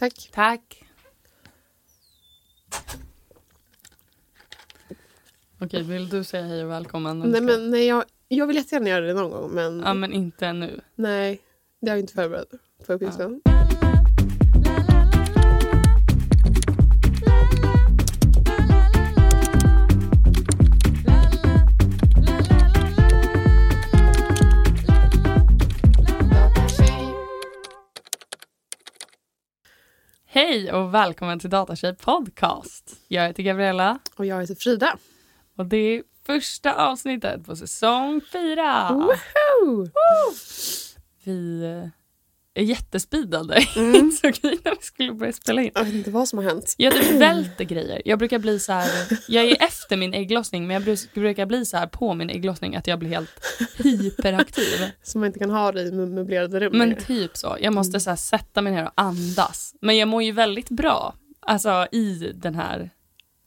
Tack. Tack. Okej, vill du säga hej och välkommen? Nej, men, nej, jag, jag vill jättegärna göra det någon gång, men, Ja, men inte nu. nej, det är jag inte förberedd på uppgiften. Hej och välkommen till Datatjej podcast. Jag heter Gabriella Och jag heter Frida. och det är första avsnittet på säsong fyra. Woho! Vi är jättespeedade Mm. insåg vi när vi skulle börja spela in. Jag vet inte vad som har hänt. Jag typ välter grejer. Jag brukar bli så här, jag är efter min ägglossning men jag brukar bli så här på min ägglossning att jag blir helt hyperaktiv. Som man inte kan ha det i mö- möblerade rum Men typ så. Jag måste så här sätta mig ner och andas. Men jag mår ju väldigt bra alltså i den här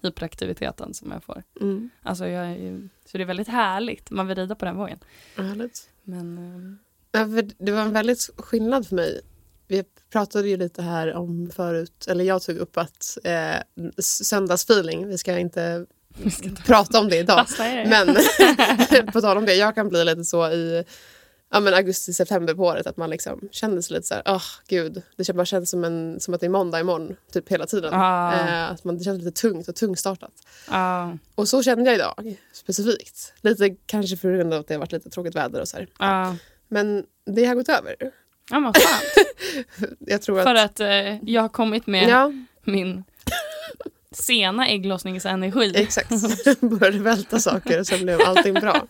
hyperaktiviteten som jag får. Mm. Alltså jag så det är väldigt härligt. Man vill rida på den vågen. Härligt. Men ehm, Ja, det var en väldigt skillnad för mig. Vi pratade ju lite här om förut, eller jag tog upp att eh, söndagsfeeling, vi ska inte vi ska prata om det idag. er. Men på tal om det, jag kan bli lite så i ja, men augusti, september på året att man liksom känner sig lite så här, åh gud, det bara känns som, en, som att det är måndag imorgon, typ hela tiden. Ah. Eh, att man, det känns lite tungt och tungstartat. Ja, Och så kände jag idag, specifikt. Lite kanske för grund av att det har varit lite tråkigt väder och så här. Men det har gått över. Ja, men skönt. Jag tror att... För att eh, jag har kommit med Ja, min sena ägglossningsenergi. exakt. Började välta saker och sen blev allting bra.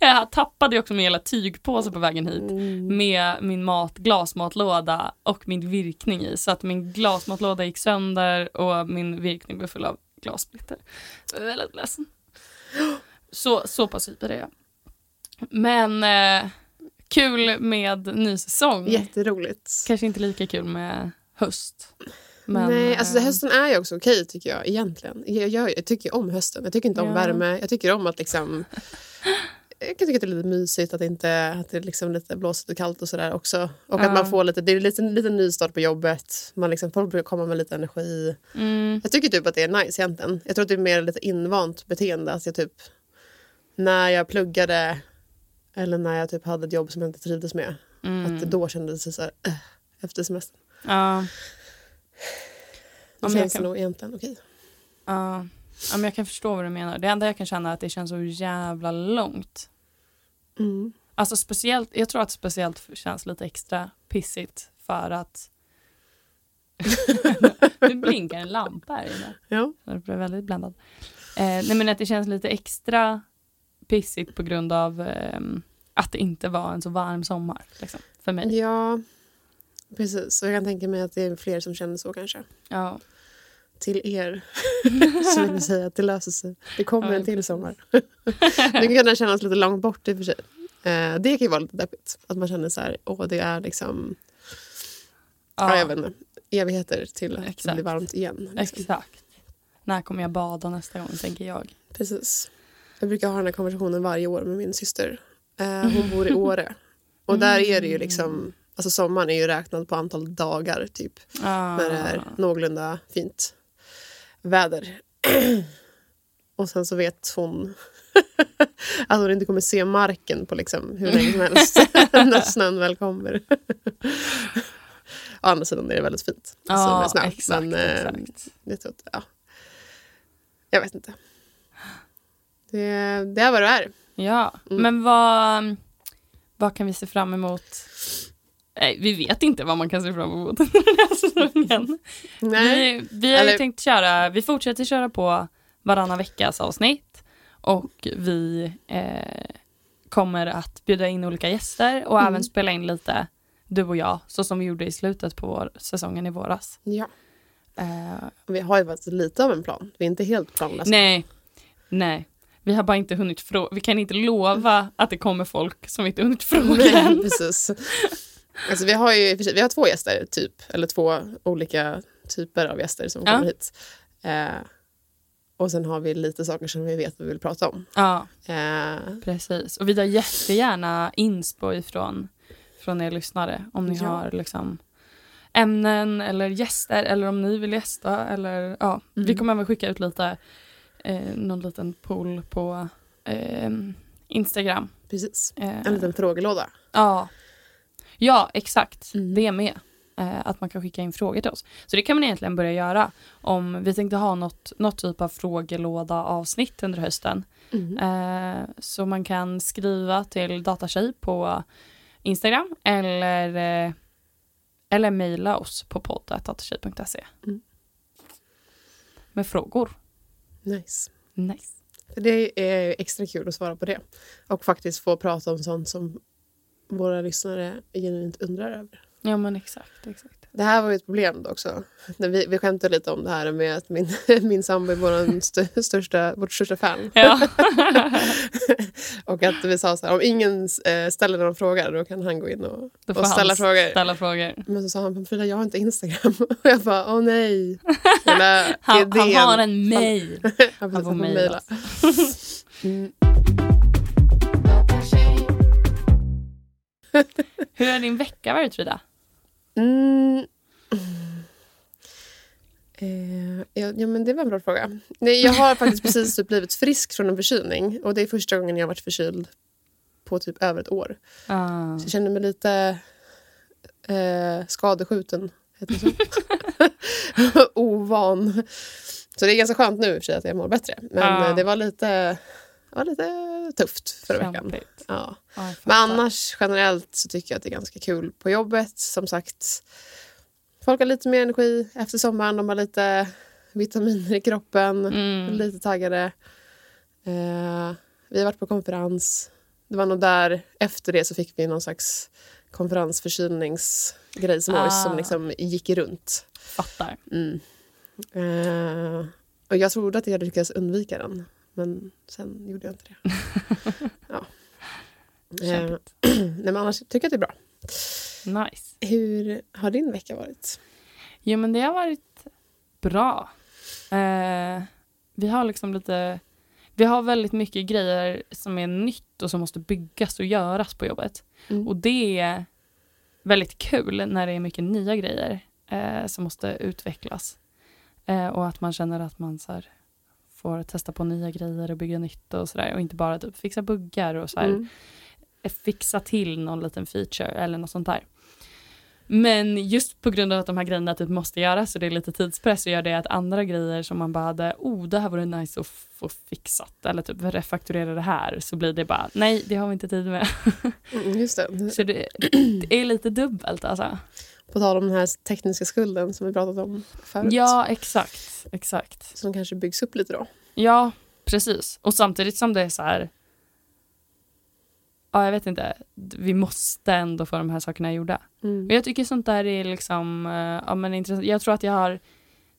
Jag tappade också min hela tygpåse på vägen hit Mm. med min mat, glasmatlåda och min virkning i. Så att min glasmatlåda gick sönder och min virkning blev full av glassplitter. Så jag är väldigt ledsen. Så, så pass hyper är jag. Men eh, kul med ny säsong. Jätteroligt. Kanske inte lika kul med höst. Men, Nej, alltså eh, hösten är ju också okej tycker jag egentligen. Jag, jag, jag tycker om hösten. Jag tycker inte om Ja. värme. Jag tycker om att liksom... Jag kan tycka att det är lite mysigt att inte att det är liksom lite blåsigt och kallt och sådär också. Och Ja. att man får lite, det är lite, lite nystart på jobbet. Man liksom, folk brukar komma med lite energi. Mm, Jag tycker typ att det är nice egentligen. Jag tror att det är mer lite invant beteende. Att jag typ, när jag pluggade eller när jag typ hade ett jobb som jag inte trivdes med. mm, Att det då kändes det så här, äh, efter semestern. ja. Då Ja, känns kan- det nog egentligen okej. Ja, ja, men jag kan förstå vad du menar. Det enda jag kan känna är att det känns så jävla långt. Mm. Alltså speciellt, jag tror att speciellt känns lite extra pissigt för att nu blinkar en lampa här inne. Ja. Jag blir väldigt bländad. Eh, nej men att det känns lite extra pissigt på grund av ehm, att det inte var en så varm sommar. Liksom, för mig. ja, precis. Och jag kan tänka mig att det är fler som känner så kanske. Ja. Till er så vill jag säga att det löser sig. Det kommer Ja, en till sommar. det kan kännas lite långt bort i och för sig. Eh, det kan ju vara lite deppigt. Att man känner så här, åh det är liksom, ja. jag vet inte, evigheter till att det Exakt. blir varmt igen. Liksom. Exakt. När kommer jag bada nästa gång, tänker jag. Precis. Jag brukar ha den här konversationen varje år med min syster. Eh, hon bor i Åre. Och där är det ju liksom, alltså sommaren är ju räknad på antal dagar typ. Ah. När det är någorlunda fint väder. Och sen så vet hon att hon inte kommer se marken på liksom hur länge som helst när snön väl kommer. Å andra sidan är det väldigt fint. Ja, så med snö. exakt, Men, eh, exakt. Jag, tror att, ja. jag vet inte. Det, det är vad det är. Ja, Mm. men vad, vad kan vi se fram emot? Nej, vi vet inte vad man kan se fram emot den här säsongen. Nej. Vi, vi har Eller- tänkt köra, vi fortsätter köra på varannan veckas avsnitt och vi eh, kommer att bjuda in olika gäster och Mm. även spela in lite du och jag, så som vi gjorde i slutet på vår, säsongen i våras. Ja. Eh, Vi har ju faktiskt lite av en plan. Vi är inte helt planlösa. nej, nej. Vi har bara inte hunnit fråga, vi kan inte lova att det kommer folk som vi inte hunnit fråga Nej, än. precis. Alltså, vi, har ju, vi har två gäster, typ. Eller två olika typer av gäster som Ja. kommer hit. Eh, och sen har vi lite saker som vi vet att vi vill prata om. Ja, Eh, precis. Och vi tar jättegärna inspo ifrån från er lyssnare om ni Ja. har liksom ämnen eller gäster eller om ni vill gästa eller ja, vi Mm. kommer även skicka ut lite, eh, någon liten poll på eh, Instagram. Precis. Eh, En liten frågelåda. Ja, ja exakt. Mm. Det med. Eh, att man kan skicka in frågor till oss. Så det kan man egentligen börja göra. Om vi tänkte ha något, något typ av frågelåda avsnitt under hösten. Mm. Eh, så man kan skriva till Datatjej på Instagram eller, eller mejla oss på poddatdatratjej.se. Mm. Med frågor. Nice. Nice. För Det är extra kul att svara på det. Och faktiskt få prata om sånt som våra lyssnare genuint undrar över. Ja men exakt. exakt. Det här var ju ett problem också. Vi, vi skämtade lite om det här med att min, min sambo är vår st- största, vårt största fan. Ja. och att vi sa så här, om ingen eh, ställer någon fråga då kan han gå in och, och ställa frågor. ställa frågor. Men så sa han, Frida jag har inte Instagram. Och jag bara, åh nej. Han, han har en mejl. Han, Han får mejla. Mm. Hur har din vecka varit Frida? Mm. Eh, ja, ja, men det var en bra fråga. Nej, jag har faktiskt precis typ blivit frisk från en förkylning. Och det är första gången jag har varit förkyld på typ över ett år. Ah. Så jag känner mig lite eh, skadeskjuten. Heter det så? Ovan. Så det är ganska skönt nu i och för sig att jag mår bättre. Men Ja. eh, det var lite, det var lite tufft förra veckan. Ja. Men annars generellt så tycker jag att det är ganska kul på jobbet. Som sagt, folk har lite mer energi efter sommaren. De har lite vitaminer i kroppen. Mm. Lite taggade. Eh, vi har varit på konferens. Det var nog där, efter det så fick vi någon slags konferensförkylningsgrej som, Ah. som liksom gick runt. Fattar. Mm. Eh, och jag trodde att jag hade lyckats undvika den. Men sen gjorde jag inte det. ja. Eh, nej, men annars tycker jag att det är bra. Nice. Hur har din vecka varit? Jo men det har varit bra. Eh, vi har liksom lite, vi har väldigt mycket grejer som är nytt och som måste byggas och göras på jobbet. Mm. Och det är väldigt kul när det är mycket nya grejer eh, som måste utvecklas. Eh, och att man känner att man så här, får testa på nya grejer och bygga nytt och sådär. Och inte bara typ fixa buggar och så här, Mm. fixa till någon liten feature eller något sånt där. Men just på grund av att de här grejerna typ måste göras och det är lite tidspress så gör det att andra grejer som man bara hade, oh det här vore nice att få fixat eller typ refakturera det här så blir det bara, nej det har vi inte tid med. Mm, just det. Så det, det är lite dubbelt alltså. På tal om den här tekniska skulden som vi pratat om förut. Ja exakt, exakt. Som kanske byggs upp lite då. Ja precis och samtidigt som det är så här, ja jag vet inte, vi måste ändå få de här sakerna gjorda. Mm. Och jag tycker sånt där är liksom, eh, ja men intressant. Jag tror att jag har,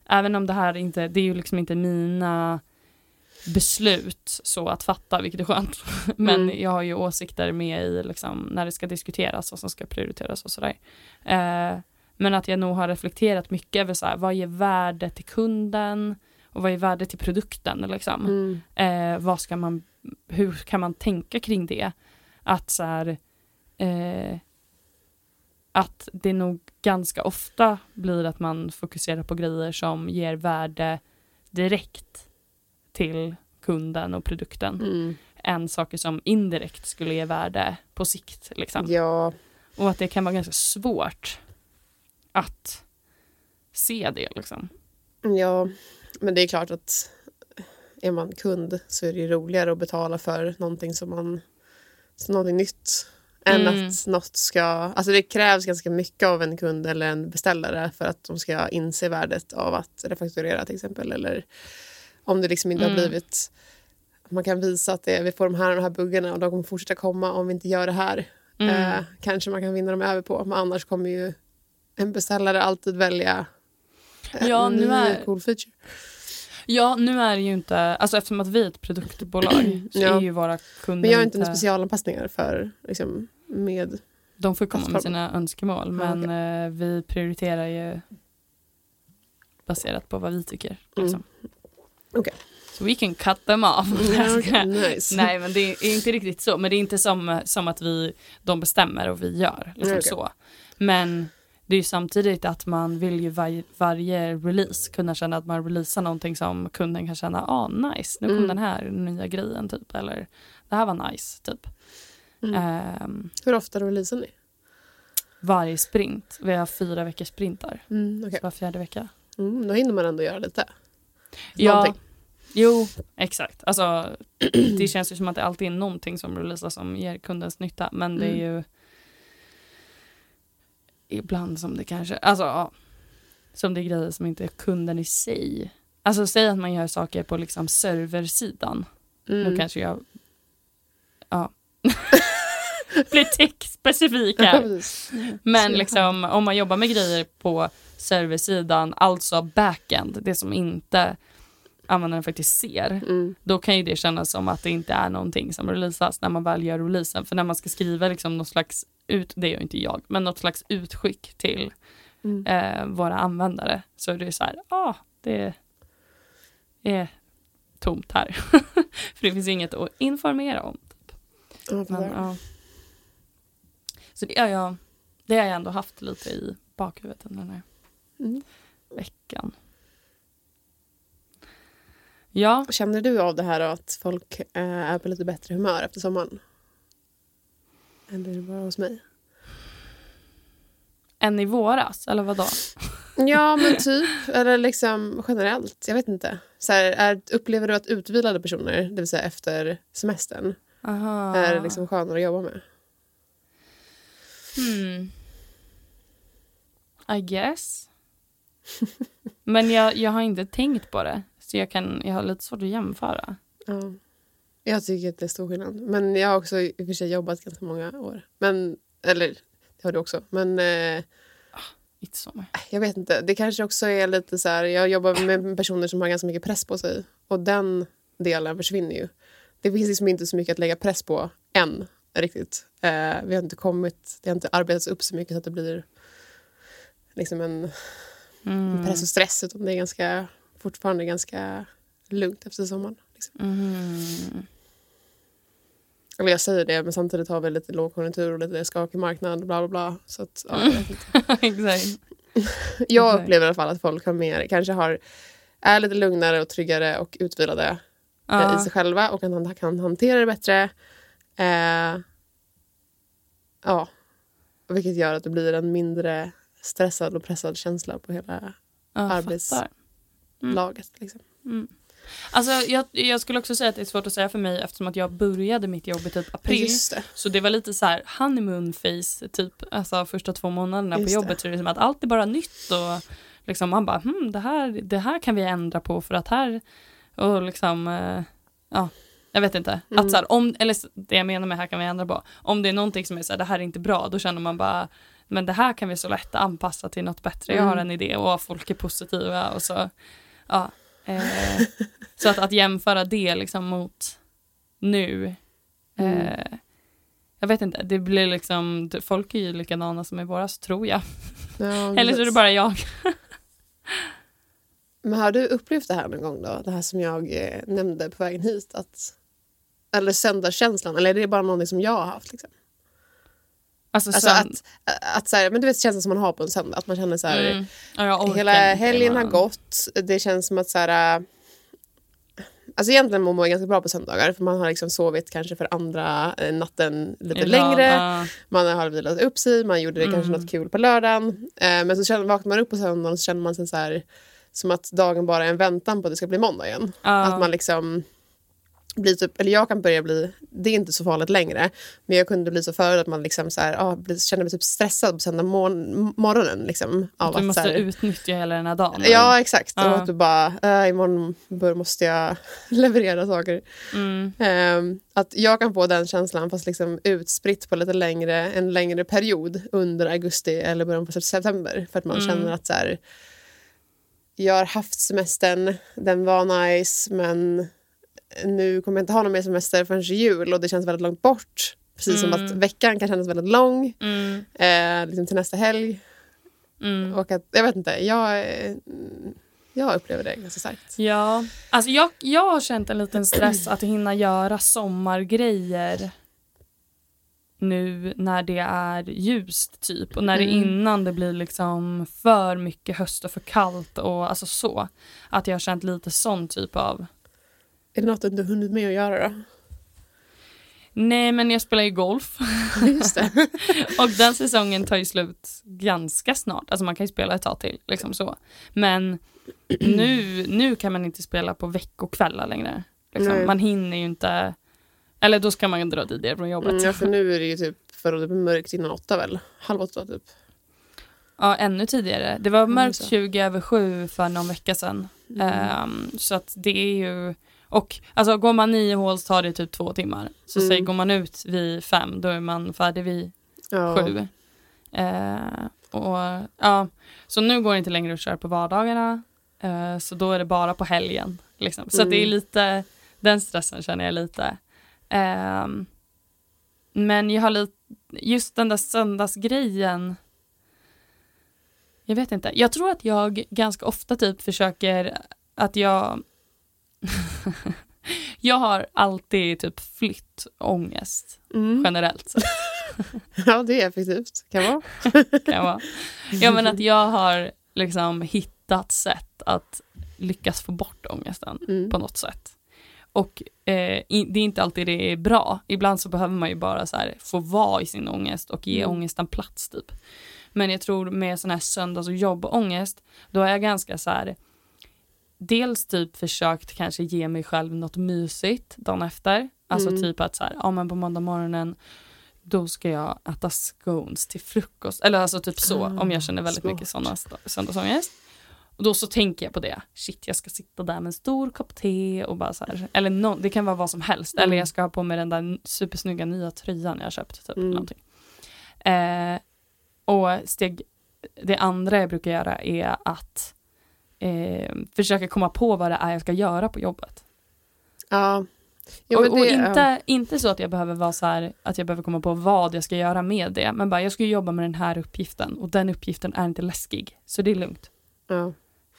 även om det här inte, det är ju liksom inte mina beslut så att fatta, vilket är skönt. Men Mm. jag har ju åsikter med i liksom, när det ska diskuteras, vad som ska prioriteras och sådär. Eh, men att jag nog har reflekterat mycket över så här, vad ger värde till kunden och vad är värde till produkten liksom. Mm. Eh, vad ska man, hur kan man tänka kring det? Att så här, eh, att det nog ganska ofta blir att man fokuserar på grejer som ger värde direkt till kunden och produkten Mm. än saker som indirekt skulle ge värde på sikt. Liksom. Ja, Och att det kan vara ganska svårt att se det. Liksom. ja, men det är klart att är man kund så är det roligare att betala för någonting som man någonting nytt än Mm. att något ska... Alltså det krävs ganska mycket av en kund eller en beställare för att de ska inse värdet av att refakturera till exempel. Eller om det liksom inte har Mm. blivit... Man kan visa att det, vi får de här och de här buggarna och de kommer fortsätta komma om vi inte gör det här. Mm. Eh, kanske man kan vinna dem över på. Men annars kommer ju en beställare alltid välja en Ja, nu ny är- cool feature. Ja, nu är det ju inte, alltså eftersom att vi är ett produktbolag så Ja. är ju våra kunder Men jag har inte några specialanpassningar för liksom, med... De får komma med sina önskemål men eh, vi prioriterar ju baserat på vad vi tycker. Mm. Okej. Så we can cut them off. Ja, okej, nice. Nej men det är inte riktigt så. Men det är inte som, som att vi, de bestämmer och vi gör. Liksom okej. så. Men det är ju samtidigt att man vill ju var, varje release kunna känna att man releasar någonting som kunden kan känna, ah nice, nu kom Mm. den här nya grejen typ, eller det här var nice typ. Mm. Ehm, Hur ofta releasar ni? varje sprint, vi har fyra veckors sprintar, Mm, okay. var fjärde vecka. mm, då hinner man ändå göra lite. Ja, Någonting. jo, exakt. Alltså, det känns ju som att det alltid är någonting som releasas som ger kundens nytta, men det är Mm. ju ibland som det kanske, alltså ja, som det är grejer som inte är kunden i sig. Alltså säg att man gör saker på liksom serversidan. Mm. Nu kanske jag, ja, blir tech-specifik här. Men liksom, om man jobbar med grejer på serversidan, alltså backend, det som inte användaren faktiskt ser, Mm. då kan ju det kännas som att det inte är någonting som releasas när man väl gör releasen. För när man ska skriva liksom något slags ut, det gör inte jag, men något slags utskick till Mm. eh, våra användare så är det så här, ja, ah, det är tomt här. För det finns inget att informera om. Ja, Men, fattar. ja. Så det har, jag, det har jag ändå haft lite i bakhuvudet den här Mm. veckan. Ja, Känner du av det här att folk eh, är på lite bättre humör efter sommaren? Eller är det bara hos mig? en i våras, eller vadå? Ja, men typ. Eller liksom generellt. Jag vet inte. Så här, är, upplever du att utvilade personer, det vill säga efter semestern, Aha. är liksom skönare att jobba med? Hmm. I guess. Men jag, jag har inte tänkt på det. Så jag, kan, jag har lite svårt att jämföra. Ja. Jag tycker att det är stor skillnad. Men jag har också i och för sig jobbat ganska många år. Men, eller det har du också. Men eh, Inte så mycket. jag vet inte. Det kanske också är lite så här. Jag jobbar med personer som har ganska mycket press på sig. Och den delen försvinner ju. Det finns liksom inte så mycket att lägga press på än riktigt. Eh, vi har inte kommit, det har inte arbetats upp så mycket så att det blir liksom en Mm. press och stress. Utan det är ganska, fortfarande ganska lugnt efter sommaren. Liksom. Mm. Eller jag säger det, men samtidigt har vi lite lågkonjunktur och lite skakig marknad. Bla, bla, bla. Så att, ja, jag. Exakt. jag upplever i alla fall att folk har mer, kanske har, är lite lugnare och tryggare och utvilade eh, i Ja. sig själva och kan, kan hantera det bättre. Eh, ja, vilket gör att det blir en mindre stressad och pressad känsla på hela Ja, arbets- fattar. Mm. Liksom. Mm. Alltså, jag, jag skulle också säga att det är svårt att säga för mig eftersom att jag började mitt jobb i typ april. Det. Så det var lite så här honeymoon face typ, alltså första två månaderna Just på det. jobbet så är det som att allt är bara nytt och liksom man bara hmm, det här, det här kan vi ändra på för att här och liksom eh, ja, jag vet inte. Mm. Att så här, om, eller det jag menar med här kan vi ändra på. Om det är någonting som är så här, det här är inte bra, då känner man bara men det här kan vi så lätt anpassa till något bättre. Jag har Mm. en idé och folk är positiva och så ja. Eh, så att, att jämföra det liksom mot nu Mm. eh, jag vet inte, det blir liksom, folk är ju likadana som i våras tror jag. Ja, Eller så är det bara jag. Men har du upplevt det här någon gång då? Det här som jag eh, nämnde på vägen hit? Att, eller söndagskänslan? Eller är det bara någonting som jag har haft? Liksom? Alltså, Alltså att, att så här, men du vet känslan som man har på en söndag. Att man känner så här, mm, ja, hela helgen har gått. Det känns som att så här, Alltså egentligen mår man ganska bra på söndagar för man har liksom sovit kanske för andra eh, natten lite Ibland, längre. ja. Man har vilat upp sig, man gjorde det kanske Mm. något kul på lördagen. Eh, men så känner, vaknar man upp på söndagen och så känner man sig så här, som att dagen bara är en väntan på att det ska bli måndag igen. Ja. Att man liksom blir typ, eller jag kan börja bli, det är inte så farligt längre, men jag kunde bli så förut att man liksom så här, ah, blir, känner mig typ stressad på söndag morgon, morgonen. Liksom, av du att, måste här, utnyttja hela den här dagen. Ja, exakt. Ja. Och att du bara, äh, imorgon bör, måste jag leverera saker. Mm, Ehm, att jag kan få den känslan fast liksom utspritt på lite längre, en längre period under augusti eller början på september. För att man Mm. känner att så här, jag har haft semestern, den var nice men nu kommer jag inte ha någon mer semester förrän jul och det känns väldigt långt bort. Precis som Mm. att veckan kan kännas väldigt lång mm, eh, liksom till nästa helg. mm. Och att, jag vet inte, jag, eh, jag upplever det ganska starkt. Ja, alltså jag, jag har känt en liten stress att hinna göra sommargrejer nu när det är ljust typ och när det Mm. innan det blir liksom för mycket höst och för kallt och alltså så. Att jag har känt lite sån typ av Är det något du inte hunnit med att göra då? Nej men jag spelar ju golf och den säsongen tar ju slut ganska snart. Alltså man kan ju spela ett tag till liksom så. Men nu, nu kan man inte spela på veckokvällar längre. Liksom. Man hinner ju inte eller då ska man dra tidigare från jobbet. Mm, ja, för nu är det ju typ för att det blir mörkt innan åtta väl? Halv åtta typ. Ja, ännu tidigare. Det var mörkt så. 20 över sju för någon vecka sedan. Mm. Ehm, så att det är ju... Och alltså går man nio håls tar det typ två timmar. Så Mm. säg går man ut vid fem då är man färdig vid ja. sju. Eh, och, ja, så nu går det inte längre att köra på vardagarna. Eh, så då är det bara på helgen. Liksom. Så att det är Mm. lite, den stressen känner jag lite. Ehm, men jag har lite, just den där söndagsgrejen. Jag vet inte. Jag tror att jag ganska ofta typ försöker att jag Jag har alltid typ flyttångest Mm. generellt. ja, det är effektivt. Kan vara. kan vara. Ja men att jag har liksom hittat sätt att lyckas få bort ångesten Mm. på något sätt. Och eh, det är inte alltid det är bra. Ibland så behöver man ju bara så här, få vara i sin ångest och ge Mm. ångesten plats typ. Men jag tror med sån här söndags och jobbångest, då är jag ganska så här dels typ försökt kanske ge mig själv något mysigt dagen efter. Alltså Mm. typ att så här, ja men på måndag morgonen då ska jag äta scones till frukost. Eller alltså typ så, Ah, om jag känner väldigt smart. mycket sådana söndagsångest. Och då så tänker jag på det. Shit, jag ska sitta där med en stor kopp te och bara så här. Eller no, det kan vara vad som helst. Eller Mm. jag ska ha på mig den där supersnygga nya tröjan jag köpt. Typ, Mm. någonting. Eh, och steg, det andra jag brukar göra är att eh, försöka komma på vad det är jag ska göra på jobbet. Ja. Ja, och men och det- inte, inte så att jag behöver vara så här, att jag behöver komma på vad jag ska göra med det. Men bara, jag ska jobba med den här uppgiften och den uppgiften är inte läskig. Så det är lugnt. Ja.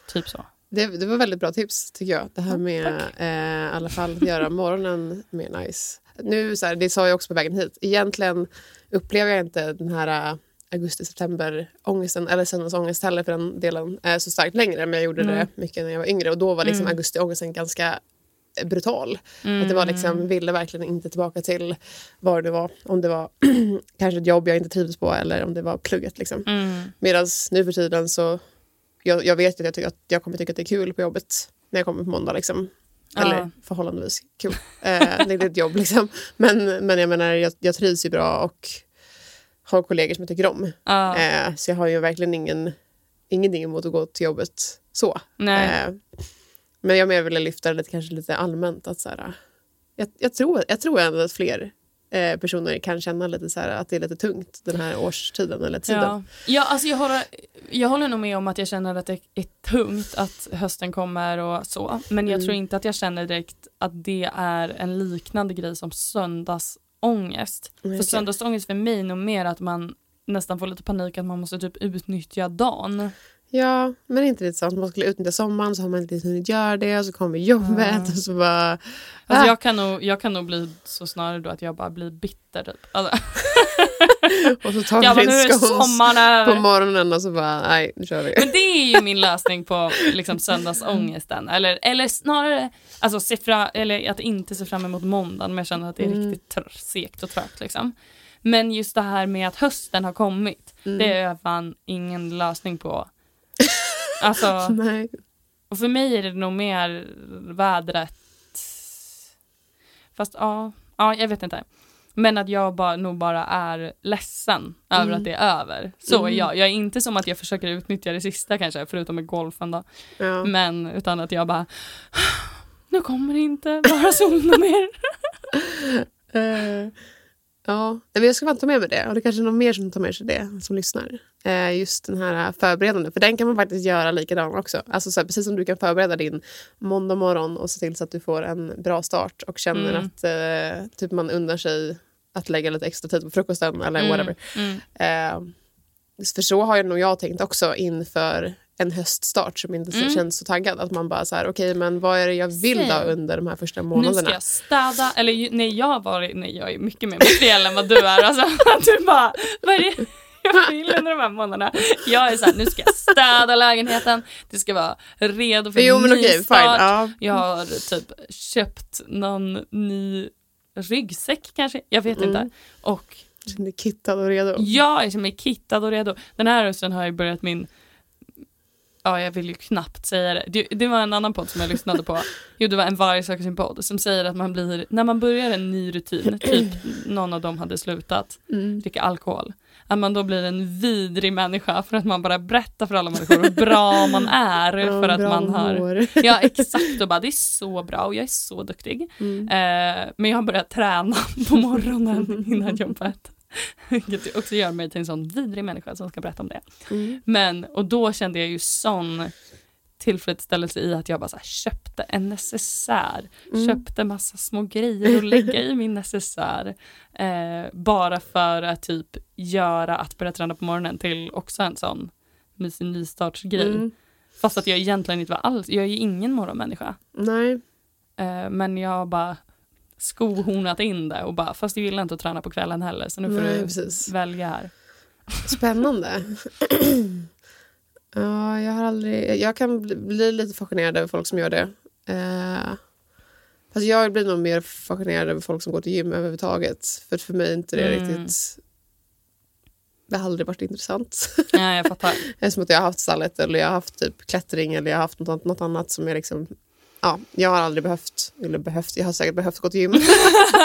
Typ så. Det, det var väldigt bra tips tycker jag. Det här Ja, med eh, i alla fall att göra morgonen mer nice. Nu, så här, det sa jag också på vägen hit. Egentligen upplever jag inte den här eh, augusti-september-ångesten eller söndagsångest heller för den delen eh, så starkt längre. Men jag gjorde Mm. det mycket när jag var yngre och då var liksom Mm. augustiångesten ganska eh, brutal. Mm. Att det var liksom, ville verkligen inte tillbaka till vad det var. Om det var kanske ett jobb jag inte trivdes på eller om det var plugget. Liksom. Mm. Medan nu för tiden så jag, jag vet att jag, tycker att jag kommer tycka att det är kul på jobbet när jag kommer på måndag. Liksom. Eller Ja. förhållandevis kul. Eh, det är ett jobb liksom. Men, men jag menar, jag, jag trivs ju bra och har kollegor som jag tycker om. Ja, Eh, så jag har ju verkligen ingen, ingenting emot att gå till jobbet så. Eh, men jag mer ville lyfta det lite, kanske lite allmänt. Att så här, jag, jag, tror, jag tror ändå att fler eh, personer kan känna lite så här, att det är lite tungt den här årstiden eller tiden. Ja, ja alltså jag, håller, jag håller nog med om att jag känner att det är tungt att hösten kommer och så. Men jag Mm. tror inte att jag känner direkt att det är en liknande grej som söndagsångest. Nej, För söndagsångest för mig är nog mer att man nästan får lite panik att man måste typ utnyttja dagen. Ja, men är inte lite så att man skulle utnyttja sommaren så har man inte hunnit göra det och så kommer jobbet Ja. och så bara... Alltså Ah. jag, kan nog, jag kan nog bli så snarare då att jag bara blir bitter. Typ. Alltså, Och så tar jag bara, nu är på morgonen och så bara, nej, nu kör vi. Men det är ju min lösning på liksom, söndagsångesten. Eller, eller snarare alltså, se fra, eller att inte se fram emot måndagen men jag känner att det är Mm. riktigt tr- segt och trögt. Liksom. Men just det här med att hösten har kommit, Mm. det är fan ingen lösning på. Alltså, Nej. och för mig är det nog mer vädret. Fast ja, ja jag vet inte. Men att jag bara, nog bara är ledsen över Mm. att det är över. Så är Mm. jag. Jag är inte som att jag försöker utnyttja det sista kanske, förutom med golfen då. Ja. Men utan att jag bara, nu kommer det inte vara sol mer. Eh, ja, men jag ska fan ta med mig det. Och det kanske är någon mer som tar med sig det, som lyssnar. Eh, just den här förberedande, för den kan man faktiskt göra likadan också. Alltså så här, precis som du kan förbereda din måndag morgon och se till så att du får en bra start och känner Mm. att eh, typ man unnar sig att lägga lite extra tid på frukosten eller whatever. Mm. Eh, för så har jag nog jag tänkt också inför en höststart som inte så Mm. känns så taggad. Att man bara så här, okej men vad är det jag vill då under de här första Nu månaderna? ska jag städa, eller nej jag har varit, nej jag är mycket mer materiell än vad du är. Alltså, du bara, vad är det jag vill under de här månaderna? Jag är såhär, nu ska jag städa lägenheten, det ska vara redo för Jo men okej, fine. nystart. Ja. Jag har typ köpt någon ny ryggsäck kanske, jag vet Mm. inte. Och Känner dig kittad och redo. jag känner mig kittad och redo. Den här hösten har jag börjat min Ja, jag vill ju knappt säga det. det. Det var en annan podd som jag lyssnade på. Jo, det var en varje söker sin podd som säger att man blir, när man börjar en ny rutin, typ någon av dem hade slutat Mm. dricka alkohol, att man då blir en vidrig människa för att man bara berättar för alla människor hur bra man är Ja, för att man har mår. Ja exakt och bara det är så bra och jag är så duktig. Mm. Eh, men jag har börjat träna på morgonen innan jobbet. Vilket också gör mig till en sån vidrig människa som ska berätta om det. Mm. Men, och då kände jag ju sån tillfredsställelse i att jag bara köpte en necessär. Mm. Köpte massa små grejer att lägga i min necessär. Eh, bara för att typ göra att börja träna på morgonen till också en sån mysig nystartsgrej. Mm. Fast att jag egentligen inte var alls, jag är ju ingen morgonmänniska. Nej. Eh, men jag bara skohornat in det och bara, fast jag gillar inte att träna på kvällen heller så nu får Nej, du precis. välja här. Spännande. ja, jag har aldrig... Jag kan bli, bli lite fascinerad över folk som gör det. Eh, fast jag blir nog mer fascinerad över folk som går till gym överhuvudtaget. För för mig är inte det Mm. riktigt... Det har aldrig varit intressant. Ja, jag fattar. Det är som att jag har haft stallet eller jag har haft typ klättring eller jag har haft något, annat- något annat som jag liksom... Ja, jag har aldrig behövt, eller behövt, jag har säkert behövt gå till gym.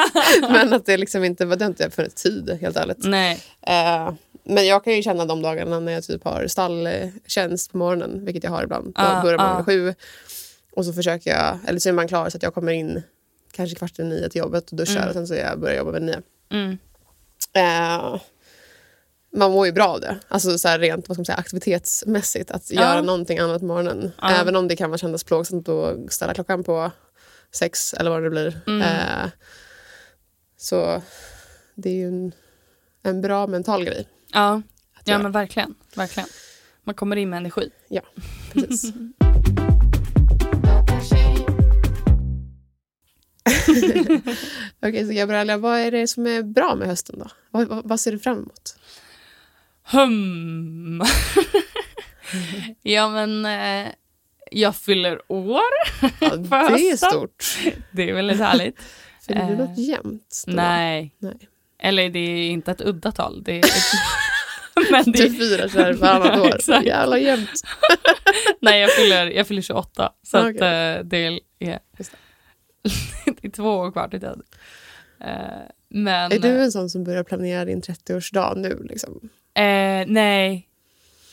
Men att det liksom inte, det har inte jag funnits tid helt ärligt. Nej, Eh, men jag kan ju känna de dagarna när jag typ har stalltjänst på morgonen, vilket jag har ibland. Då Ah, börjar man ah. sju och så försöker jag, eller så är man klar så att jag kommer in kanske kvart i nio till jobbet och duschar Mm. och sen så jag börjar jobba vid nio. mm. Eh, man mår ju bra av det, alltså så här rent vad ska man säga, aktivitetsmässigt att Ja. göra någonting annat på morgonen. Ja. Även om det kan vara kännas plågsamt att ställa klockan på sex eller vad det blir. Mm. Eh, så det är ju en, en bra mental grej. ja. Ja men verkligen, verkligen. Man kommer in med energi. Precis. Okej, så Gabriella, vad är det som är bra med hösten då? Vad, vad, vad ser du fram emot? Hum. ja men eh, jag fyller år. Ja, det är stort. Det är väldigt härligt. Fyller du Eh, något jämnt? Nej, Nej. eller det är inte ett udda tal. Det är men det Du firar så här varannat år. Exakt. Jävla jämnt. Nej, jag fyller, jag fyller 28. Så att, Okej. eh, det är, Just det är två år kvar till död. Eh, men Är du en sån som börjar planera din 30-årsdag nu? Liksom? Eh, nej,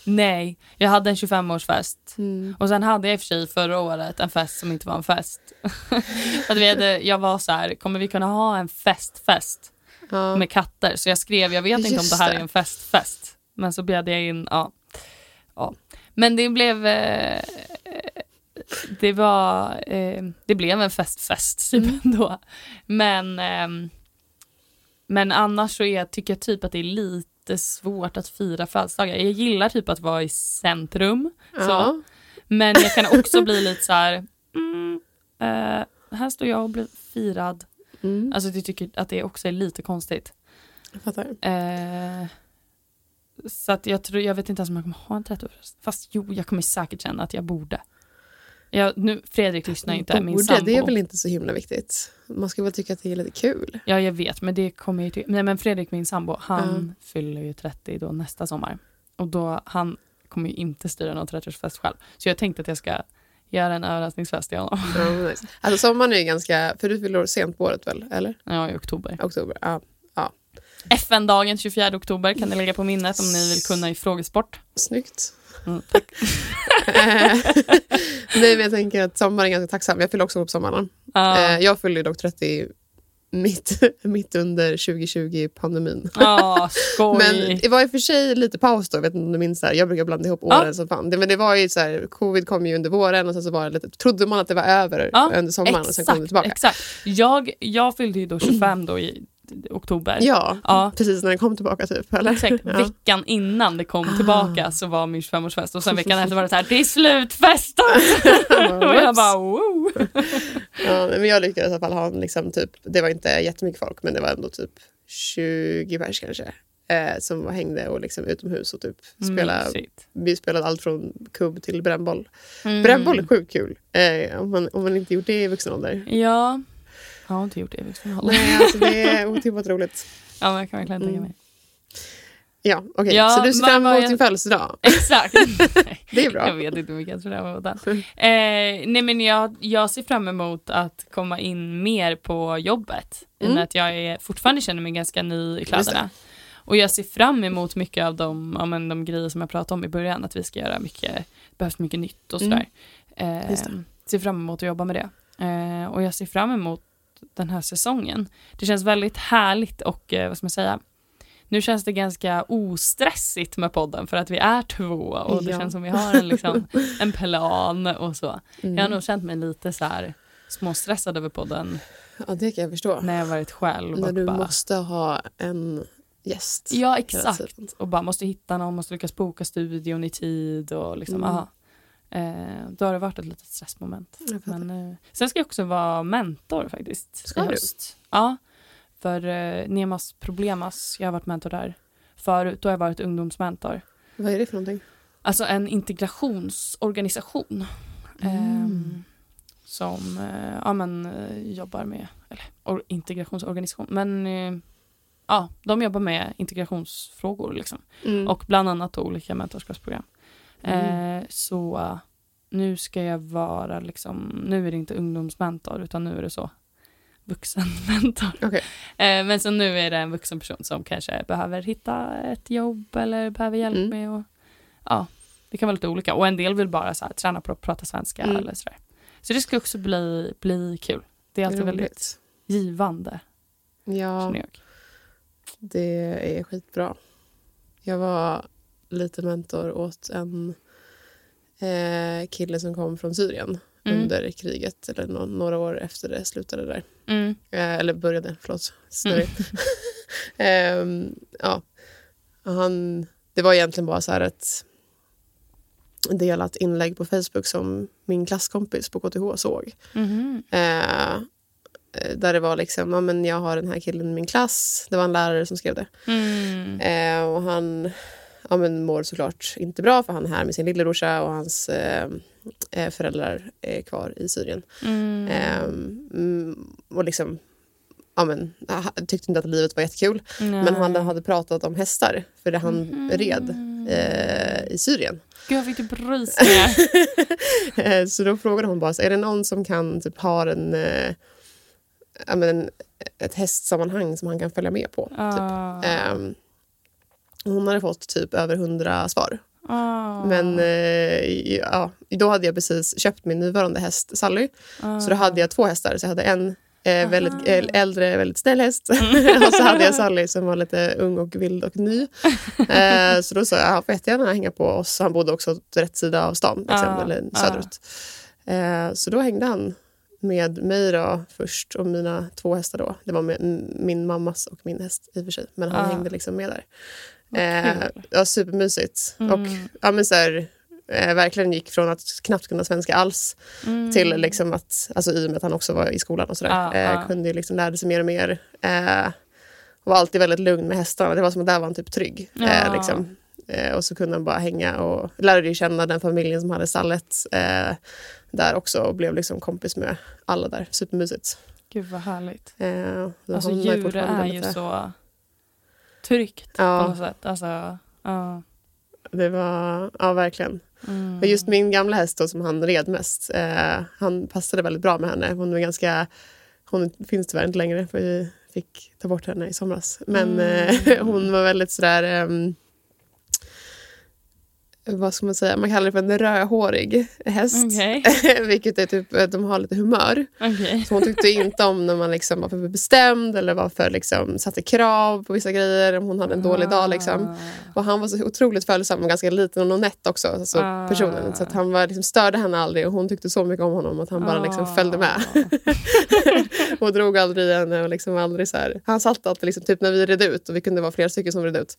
nej. Jag hade en 25-årsfest. Mm. Och sen hade jag i och för sig förra året en fest som inte var en fest. att vi hade, jag var så här, kommer vi kunna ha en festfest Ja. med katter? Så jag skrev, jag vet inte om Just det här det. är en festfest. Men så bjöd jag in, ja. ja. Men det blev, eh, det var, eh, det blev en festfest typ Mm. ändå. Men, ehm, men annars så är, tycker jag typ att det är lite svårt att fira födelsedagar. Jag gillar typ att vara i centrum. Ja. Men jag kan också bli lite så här, mm, eh, här står jag och blir firad. Mm. Alltså jag tycker att det också är lite konstigt. Jag fattar. Eh, så att jag tror, jag vet inte ens om jag kommer ha en 30-årsfest. Fast jo, jag kommer säkert känna att jag borde. Jag, nu, Fredrik lyssnar inte, min sambo. det är väl inte så himla viktigt? Man ska väl tycka att det är lite kul. Ja, jag vet, men det kommer ju till... Nej, men Fredrik, min sambo, han fyller ju 30 då nästa sommar. Och då, han kommer ju inte styra någon 30-årsfest själv. Så jag tänkte att jag ska göra en överraskningsfest till honom. Ja, men nice. Alltså sommaren är ju ganska, för du fyller sent på året väl? Eller? Ja, i oktober. Oktober? Ja. FN-dagen 24 oktober kan ni lägga på minnet om ni vill kunna i frågesport. Snyggt. Mm, tack. Nej men jag tänker att sommaren är ganska tacksam. Jag fyller också upp sommaren. Ja, Eh, Jag fyller dock 30 mitt, mitt under 2020-pandemin. Ja, skoj. Men det var i och för sig lite paus då. Jag vet inte om du minns det här. Jag brukar blanda ihop åren som fan. Det, men det var ju så här, covid kom ju under våren och sen så var det lite, trodde man att det var över Ja, under sommaren och sen kom det exakt, tillbaka. exakt. Jag, jag fyllde ju då 25 då i oktober. Ja, Ja. precis när den kom tillbaka typ. Eller? Exakt, Ja. veckan innan det kom Ah. tillbaka så var min 25-årsfest och sen veckan efter var det så här, det är slutfestat! och jag bara wow! Ja, men jag lyckades i alla fall ha en, liksom, typ, det var inte jättemycket folk men det var ändå typ 20 pers kanske. Eh, som var, hängde och liksom utomhus och typ spelade. Mysigt. Vi spelade allt från kubb till brännboll. Mm. Brännboll är sjukt kul. Eh, om, man, om man inte gjort det i vuxen ålder. Ja, jag har inte gjort ålder. Nej, alltså det är otippat roligt. Ja, men jag kan verkligen tänka Mm. mig. Ja, okej. Ja, så du ser fram emot din födelsedag. Exakt. Det är bra. Jag vet inte hur mycket jag ser fram emot den. Eh, nej men jag, jag ser fram emot att komma in mer på jobbet. I och Mm. med att jag är, fortfarande känner mig ganska ny i kläderna. Och jag ser fram emot mycket av de, ja, men, de grejer som jag pratade om i början. Att vi ska göra mycket, det behövs mycket nytt och sådär. Eh, Just det. ser fram emot att jobba med det. Eh, och jag ser fram emot den här säsongen. Det känns väldigt härligt och eh, vad ska man säga, nu känns det ganska ostressigt med podden för att vi är två och det Ja. känns som vi har en, liksom, en plan och så. Jag har Mm. nog känt mig lite så här småstressad över podden Ja, det kan jag förstå. när jag varit själv. När du bara, måste ha en gäst. Ja, exakt. Och bara måste hitta någon, måste lyckas boka studion i tid och liksom, Mm. aha. Eh, då har det varit ett litet stressmoment. Men, eh, sen ska jag också vara mentor faktiskt. Ska du? Ja, för eh, Nemas Problemas, jag har varit mentor där förut. Då har jag varit ungdomsmentor. Vad är det för någonting? Alltså en integrationsorganisation. Mm. ehm, som eh, ja, men, eh, jobbar med, eller or, integrationsorganisation, men eh, ja, de jobbar med integrationsfrågor liksom. Mm. Och bland annat olika mentorskapsprogram. Mm. Eh, så nu ska jag vara liksom, nu är det inte ungdomsmentor utan nu är det så vuxenmentor. Okej. Eh, men så nu är det en vuxen person som kanske behöver hitta ett jobb eller behöver hjälp Mm. med och ja, det kan vara lite olika. Och en del vill bara så här, träna på att prata svenska Mm. eller sådär. Så det ska också bli, bli kul. Det är alltid Roligt. väldigt givande, Ja, det är skitbra. Jag var lite mentor åt en eh, kille som kom från Syrien Mm. under kriget, eller nå- några år efter det slutade där. Mm. Eh, eller började, förlåt. Mm. Ehm, ja. Han, det var egentligen bara så här ett delat inlägg på Facebook som min klasskompis på KTH såg. Eh, eh, där det var liksom, ja, men jag har den här killen i min klass. Det var en lärare som skrev det. Mm. Eh, och han ja, men mår såklart inte bra för han är här med sin lillebrorsa och hans eh, eh, föräldrar är kvar i Syrien. Mm. Eh, mm, och liksom, ja, men, jag tyckte inte att livet var jättekul. Men han Nej. hade pratat om hästar för det han Mhm. red eh, i Syrien. Gud, jag fick typ rysningar. Eh, så då frågade hon bara, så, är det någon som kan typ ha en, eh, ja, men en, ett hästsammanhang som han kan följa med på? Typ. Ah. Hon hade fått typ över hundra svar. Ah. Men eh, ja, då hade jag precis köpt min nuvarande häst Sally. Ah. Så då hade jag två hästar. Så jag hade en eh, väldigt eh, äldre, väldigt snäll häst. och så hade jag Sally som var lite ung och vild och ny. Eh, så då sa jag, han får jättegärna hänga på oss. Han bodde också åt rätt sida av stan, liksom, Ah, eller ah. söderut. Eh, så då hängde han med mig då först och mina två hästar då. Det var med min mammas och min häst i och för sig. Men han Ah. hängde liksom med där. Eh, ja, supermysigt. Mm. Och ja, men så här, eh, verkligen gick från att knappt kunna svenska alls Mm. till liksom att, alltså i och med att han också var i skolan och sådär, Ah, eh, ah. kunde liksom lära sig mer och mer. Eh, och var alltid väldigt lugn med hästarna. Det var som att där var han typ trygg. Ja. Eh, liksom. eh, och så kunde han bara hänga och lärde känna den familjen som hade stallet eh, där också och blev liksom kompis med alla där. Supermysigt. Gud vad härligt. Eh, Alltså djur är ju så tryggt på Ja, något sätt. Alltså, ja. det var, ja verkligen. Mm. Just min gamla häst då, som han red mest, eh, han passade väldigt bra med henne. Hon var ganska, hon finns tyvärr inte längre för vi fick ta bort henne i somras. Men Mm. eh, hon var väldigt sådär, ehm, vad ska man säga, man kallar det för en rödhårig häst. Okej. Vilket är typ att de har lite humör. Okej. Så hon tyckte inte om när man liksom var för bestämd eller var för liksom, satte krav på vissa grejer. Om hon hade en dålig dag. Liksom. Ah. Och han var så otroligt följsam och ganska liten och nätt också, alltså Ah. personen. Så att han var, liksom, störde henne aldrig och hon tyckte så mycket om honom att han bara liksom Ah. följde med. och drog aldrig henne. Och liksom aldrig så här. Han satt alltid liksom, typ när vi red ut och vi kunde vara flera stycken som red ut.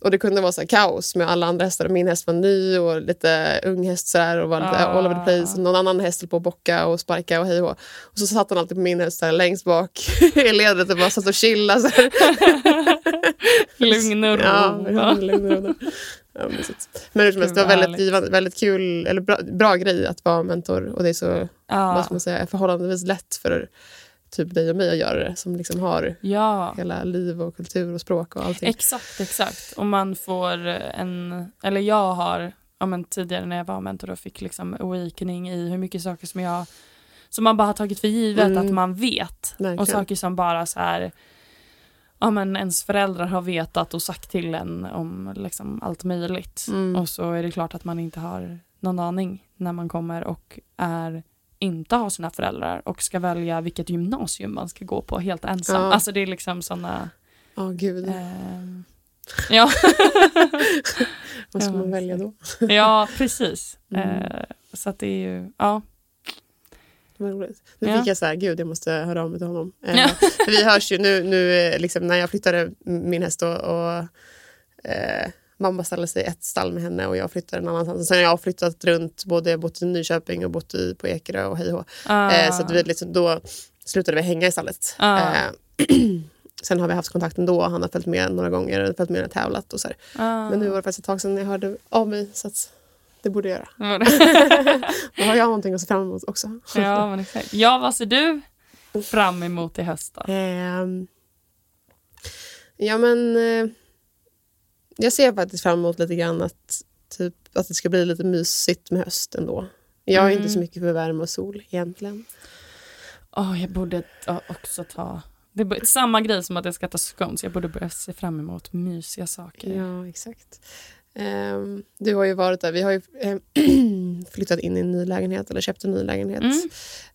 Och det kunde vara så här kaos med alla andra hästar. Min häst var ny och lite ung häst så där, och var lite Ah. all over the place. Någon annan häst höll på att bocka och sparka och hej och. Och så satt han alltid på min häst där, längst bak i ledet och bara satt och chillade. Lugn och ro. Ja, lugn och ro. Ja, men hur som helst, det var väldigt, givande, väldigt kul, eller bra, bra grej att vara mentor. Och det är så, Ja. vad ska man säga, förhållandevis lätt för typ dig och mig att göra det. Som liksom har ja. hela liv och kultur och språk och allting. Exakt, exakt. Och man får en, eller jag har, ja, men tidigare när jag var mentor och fick liksom awakening i hur mycket saker som jag, som man bara har tagit för givet Mm. att man vet. Verkligen. Och saker som bara så här, ja men ens föräldrar har vetat och sagt till en om liksom allt möjligt. Mm. Och så är det klart att man inte har någon aning när man kommer och är inte har sina föräldrar och ska välja vilket gymnasium man ska gå på helt ensam. Ja. Alltså det är liksom sådana Ja, gud. Ehm, ja. Vad ska man välja då? ja, precis. Mm. Eh, så att det är ju, ja. Vad roligt. Nu Ja. fick jag så här, gud jag måste höra av mig till honom. Eh, Ja. vi hörs ju nu, nu eh, liksom, när jag flyttade min häst och, och eh, mamma ställde sig i ett stall med henne och jag flyttade en annanstans. Sen har jag flyttat runt, både bott i Nyköping och bott i, på Ekerö och hej hå. Eh, så att vi liksom, då slutade vi hänga i stallet. Ah. Eh, sen har vi haft kontakt ändå. Han har följt med några gånger, följt med och tävlat och så. Ah. Men nu var det faktiskt ett tag sedan jag hörde av mig så att det borde jag göra. Då har jag någonting att se fram emot också. ja, men exakt. Ja, vad ser du fram emot i höst då? Ehm, ja, men eh, jag ser faktiskt fram emot lite grann att, typ, att det ska bli lite mysigt med höst ändå. Jag är Mm. inte så mycket för värme och sol egentligen. Åh, jag borde också ta... Det är samma grej som att jag ska ta scones. Jag borde börja se fram emot mysiga saker. Ja, exakt. Ehm, du har ju varit där. Vi har ju eh, flyttat in i en ny lägenhet, eller köpt en ny lägenhet. Mm.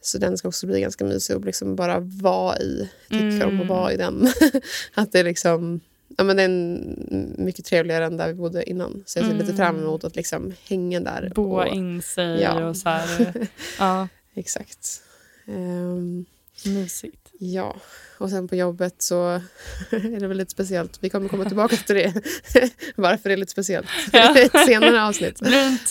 Så den ska också bli ganska mysig och liksom bara vara i. Jag tycker om Mm. att vara i den. att det liksom... Ja, men det är en, mycket trevligare än där vi bodde innan. Så jag ser lite Mm. fram emot att liksom hänga där. Boa och, in sig Ja. och så här. Ja, Exakt. Ehm, mysigt. ja, och sen på jobbet så är det väl lite speciellt. Vi kommer komma tillbaka till det. Varför det är lite speciellt Ja. ett senare avsnitt.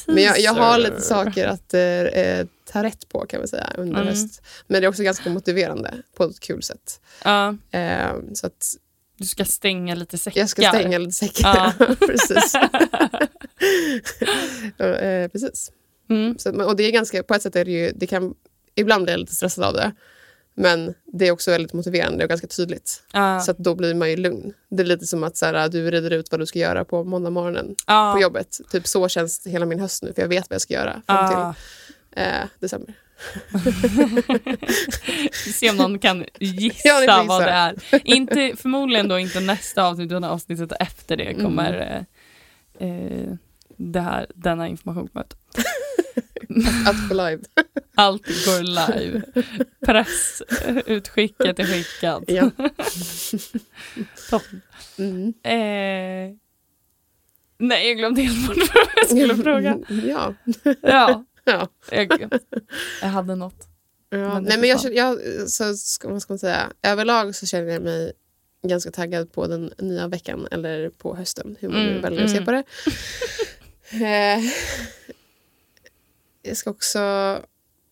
Men jag, jag har lite saker att eh, eh, ta rätt på kan man säga under Mm. höst. Men det är också ganska motiverande på ett kul sätt. Ja, Eh, så att du ska stänga lite säckar. jag ska stänga lite säckar. Ja. precis. eh, precis. Mm. Så, och det är ganska, på ett sätt är det ju, det kan, ibland blir jag lite stressad av det. Men det är också väldigt motiverande och ganska tydligt. Ja. Så då blir man ju lugn. Det är lite som att så här, du reder ut vad du ska göra på måndag morgonen ja. på jobbet. Typ så känns hela min höst nu, för jag vet vad jag ska göra fram till eh, december. Se om någon kan gissa, Ja, vad det är. Inte, förmodligen då inte nästa avsnitt utan avsnittet efter det Mm. kommer eh, eh, det här, denna information komma ut. Att gå live. Allt går live. Pressutskicket är skickat. ja. Toppen. Mm. Eh, nej, jag glömde helt bort vad jag skulle fråga. ja. Ja, ja. jag, jag hade något. Ja, Men nej, men jag, jag, så ska, vad ska man säga? Överlag så känner jag mig ganska taggad på den nya veckan eller på hösten, hur man nu Mm, väljer att se mm. på det. Eh, jag ska också...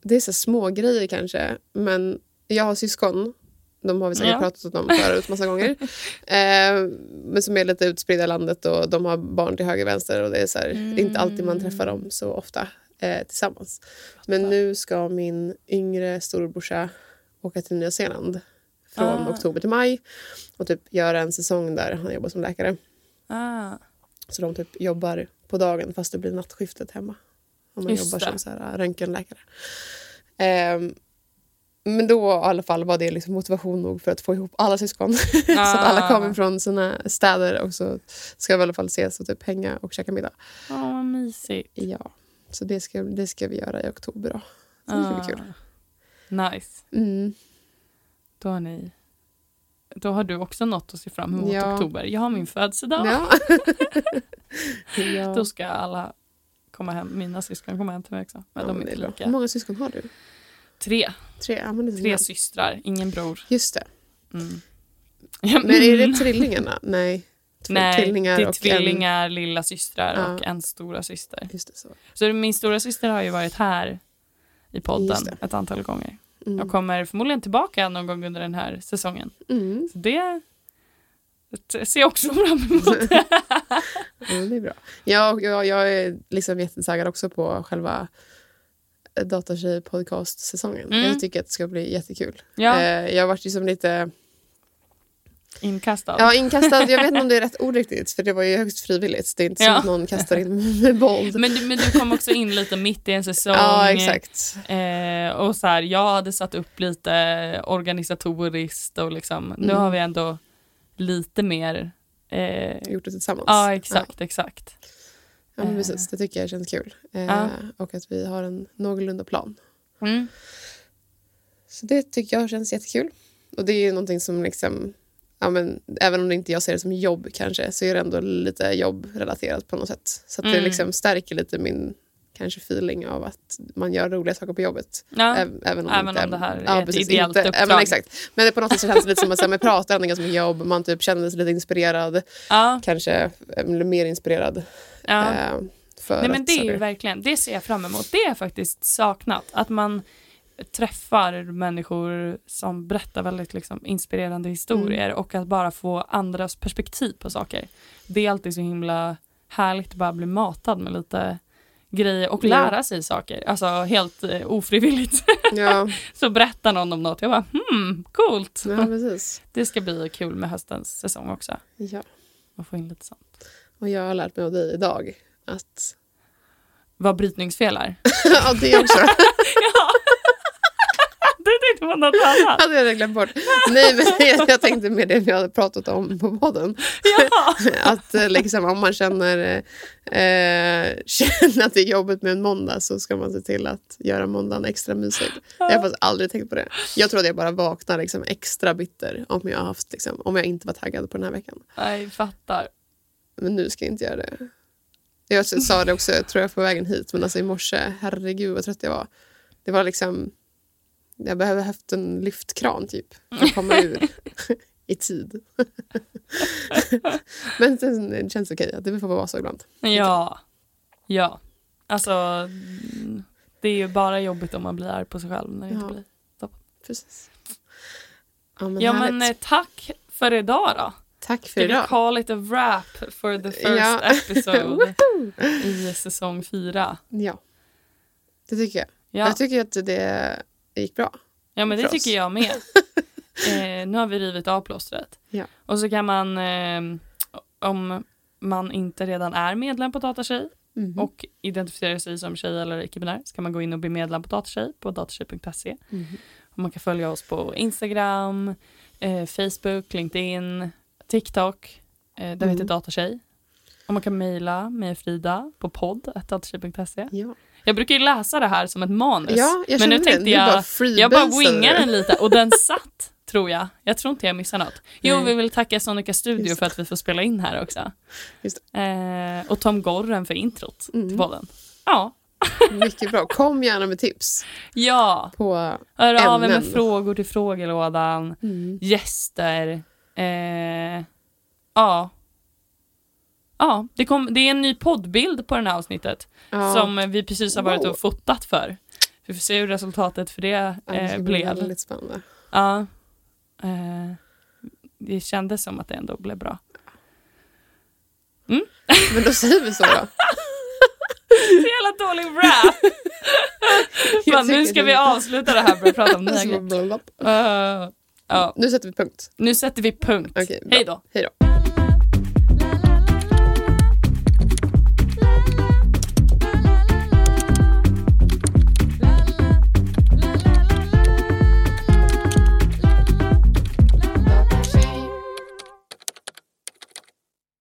Det är så små grejer kanske, men jag har syskon. De har vi säkert Ja. pratat om förut massa gånger. Eh, men som är lite utspridda i landet och de har barn till höger och vänster. Och det, är så här, är inte alltid man träffar dem så ofta eh, tillsammans. Men nu ska min yngre storebrorsa åka till Nya Zeeland från Ah. oktober till maj och typ göra en säsong där han jobbar som läkare. Ah, Så de typ jobbar på dagen fast det blir nattskiftet hemma. Om man Just jobbar det. som så här, röntgenläkare. Ehm, Men då i alla fall var det liksom motivation nog för att få ihop alla syskon. så att alla kommer från sina städer och så ska vi i alla fall ses och typ hänga och käka middag. Ja, vad mysigt. Ja, så det ska, det ska vi göra i oktober då. Så det ska bli kul. Ah, Nice. Mm. Då har ni... Då har du också något att se fram emot Ja. oktober. Jag har min födelsedag. Ja. ja. Då ska alla komma hem. Mina syskon komma hem till mig också. Men Ja, de är inte. Hur många syskon har du? Tre. Tre? Ja, Tre systrar, ingen bror. Just det. Mm. Men är det trillingarna? Nej. Två Nej, tvillingar det är och tvillingar, lilla systrar Ja. och en stora syster. en... Just det, så. Så min stora syster har ju varit här i podden ett antal gånger. Mm. Jag kommer förmodligen tillbaka någon gång under den här säsongen. Mm. Så det, det ser jag också fram emot. Ja, det är bra. Ja, jag, jag är liksom jättetaggad också på själva Datatjej podcast-säsongen. Mm. Jag tycker att det ska bli jättekul. ja, Eh, jag har varit liksom lite inkastad. ja, inkastad. Jag vet inte om det är rätt ord riktigt, för det var ju högst frivilligt. Det är inte som Ja. att någon kastar in med boll. Men, du, men du kom också in lite mitt i en säsong. Ja, exakt. Eh, och så här, jag hade satt upp lite organisatoriskt och liksom, nu Mm. har vi ändå lite mer eh, Gjort det tillsammans. Ja, exakt, exakt. Ja, men Eh. precis. Det tycker jag känns kul. Eh, Ja. Och att vi har en någorlunda plan. Mm. Så det tycker jag känns jättekul. Och det är ju någonting som liksom, ja men, även om det inte jag ser det som jobb kanske, så är det ändå lite jobbrelaterat på något sätt. Så att det Mm. liksom stärker lite min kanske feeling av att man gör roliga saker på jobbet. Ja. Äv- även om, Även inte, om det här är ja, ett precis, ideellt inte, uppdrag. Men exakt. Men det på något sätt känns det lite som att här, man pratar ändå ganska mycket jobb, man typ känner sig lite inspirerad, ja, kanske mer inspirerad. ja. Eh, för Nej men att, det är ju verkligen, det ser jag fram emot. Det har jag faktiskt saknat. Att man träffar människor som berättar väldigt liksom, inspirerande historier och att bara få andras perspektiv på saker. Det är alltid så himla härligt att bara bli matad med lite grejer och lära sig saker. Alltså helt eh, ofrivilligt. Ja, så berättar någon om något. Jag bara hmm, coolt. ja. Det ska bli kul med höstens säsong också. Ja. att få in lite sånt. Och jag har lärt mig av dig idag att... Vad brytningsfel är. ja, det också. Tänkte på något annat. hade jag glömt bort. Nej, men jag, jag tänkte med det vi hade pratat om på podden. Ja. Att eh, liksom, om man känner, eh, känner att det är jobbigt med en måndag så ska man se till att göra måndagen extra mysig. Jag har faktiskt aldrig tänkt på det. Jag trodde jag bara vaknar liksom, extra bitter om jag, har haft, liksom, om jag inte var taggad på den här veckan. Nej, fattar. Men nu ska jag inte göra det. Jag sa det också tror jag på vägen hit, men alltså i morse, herregud vad trött jag var. Det var liksom, jag behöver haft en lyftkran typ för att komma ur i tid. men det känns okej, att det får vara så ibland. Ja. Ja. Alltså, det är ju bara jobbigt om man blir arg på sig själv när det inte Ja. blir. Precis. Ja, men Ja, men eh, tack för idag då. Tack för vi idag. call it a wrap for the first Ja. episode i säsong fyra? Ja, det tycker jag. Ja, Jag tycker att det gick bra. ja men det tycker jag med. eh, nu har vi rivit av plåstret. Ja. Och så kan man, eh, om man inte redan är medlem på Datatjej Mhm. och identifierar sig som tjej eller icke-binär så kan man gå in och bli medlem på Datatjej på datatjej.se. Och man kan följa oss på Instagram, eh, Facebook, LinkedIn, TikTok, eh, där vi Mm. heter Datatjej. Och man kan mejla mig och Frida på podd.datatjej.se. Ja, Jag brukar ju läsa det här som ett manus. ja jag men nu det. tänkte jag, bara jag bara det. den lite och den satt, tror jag. Jag tror inte jag missar något. Jo, Nej. vi vill tacka Sonica Studio för att vi får spela in här också. Just Eh, och Tom Gorren för introt till Mm. podden. Ja. Mycket bra. Kom gärna med tips Ja, på... hör av er med Ämnen. frågor till frågelådan. Mm. gäster. Eh, ja. Ja, det, kom, det är en ny poddbild på det här avsnittet Ja. som vi precis har varit och fotat för. Vi får se hur resultatet för det Ja, det eh, blev. väldigt spännande. Ja. Eh, det kändes som att det ändå blev bra. Men då säger vi så då. Så jävla dålig rap! Fan, nu ska vi avsluta det här och prata om nya grejer. Eh, ja, Nu sätter vi punkt. nu sätter vi punkt. Bra. Hej då! Hej då.